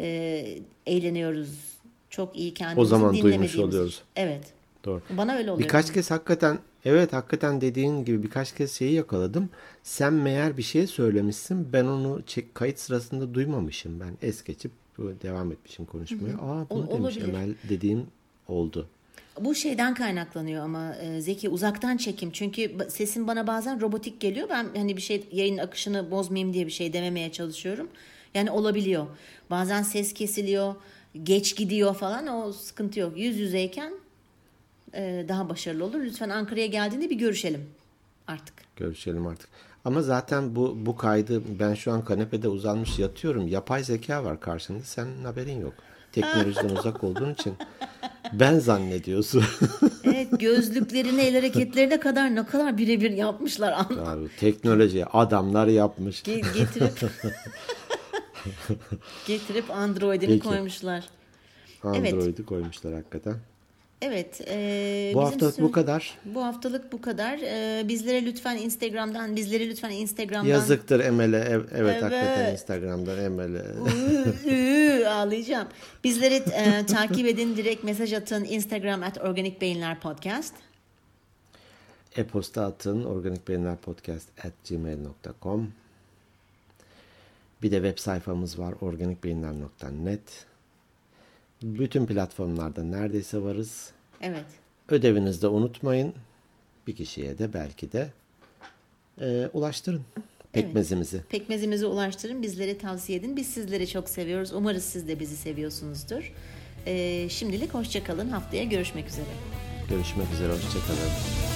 [SPEAKER 2] e, eğleniyoruz. Çok iyi kendimizi
[SPEAKER 1] O zaman duymuş oluyoruz.
[SPEAKER 2] Evet.
[SPEAKER 1] Doğru.
[SPEAKER 2] Bana öyle oluyor.
[SPEAKER 1] Birkaç kez hakikaten evet hakikaten dediğin gibi birkaç kez şeyi yakaladım. Sen meğer bir şey söylemişsin. Ben onu çek, kayıt sırasında duymamışım. Ben es geçip devam etmişim konuşmaya. Aa bunu
[SPEAKER 2] Ol-
[SPEAKER 1] demiş
[SPEAKER 2] olabilir.
[SPEAKER 1] Emel dediğim oldu.
[SPEAKER 2] Bu şeyden kaynaklanıyor ama e, Zeki uzaktan çekim. Çünkü sesim bana bazen robotik geliyor. Ben hani bir şey yayın akışını bozmayayım diye bir şey dememeye çalışıyorum. Yani olabiliyor. Bazen ses kesiliyor, geç gidiyor falan o sıkıntı yok. Yüz yüzeyken e, daha başarılı olur. Lütfen Ankara'ya geldiğinde bir görüşelim artık.
[SPEAKER 1] Görüşelim artık. Ama zaten bu bu kaydı ben şu an kanepede uzanmış yatıyorum. Yapay zeka var karşında. Senin haberin yok. Teknolojiden uzak olduğun için ben zannediyorsun.
[SPEAKER 2] Evet gözlüklerine el hareketlerine kadar ne kadar birebir yapmışlar.
[SPEAKER 1] Abi, teknoloji adamlar yapmış.
[SPEAKER 2] Ge- getirip getirip Android'ini koymuşlar. Evet.
[SPEAKER 1] Android'i koymuşlar hakikaten.
[SPEAKER 2] Evet. e,
[SPEAKER 1] Bu haftalık bu kadar.
[SPEAKER 2] Bu haftalık bu kadar. E, bizlere lütfen Instagram'dan, bizleri lütfen Instagram'dan
[SPEAKER 1] Yazıktır Emel'e. Ev- Evet,
[SPEAKER 2] Evet.
[SPEAKER 1] hakikaten Instagram'dan Emel'e.
[SPEAKER 2] Ağlayacağım. Bizleri e, takip edin, direkt mesaj atın. Instagram at Organik Beyinler Podcast.
[SPEAKER 1] E-posta atın organikbeyinlerpodcast at gmail.com Bir de web sayfamız var organikbeyinler.net Bütün platformlarda neredeyse varız.
[SPEAKER 2] Evet.
[SPEAKER 1] Ödevinizi de unutmayın. Bir kişiye de belki de e, ulaştırın pekmezimizi.
[SPEAKER 2] Pekmezimizi ulaştırın, bizlere tavsiye edin. Biz sizleri çok seviyoruz. Umarız siz de bizi seviyorsunuzdur. E, şimdilik hoşçakalın. Haftaya görüşmek üzere.
[SPEAKER 1] Görüşmek üzere, hoşçakalın.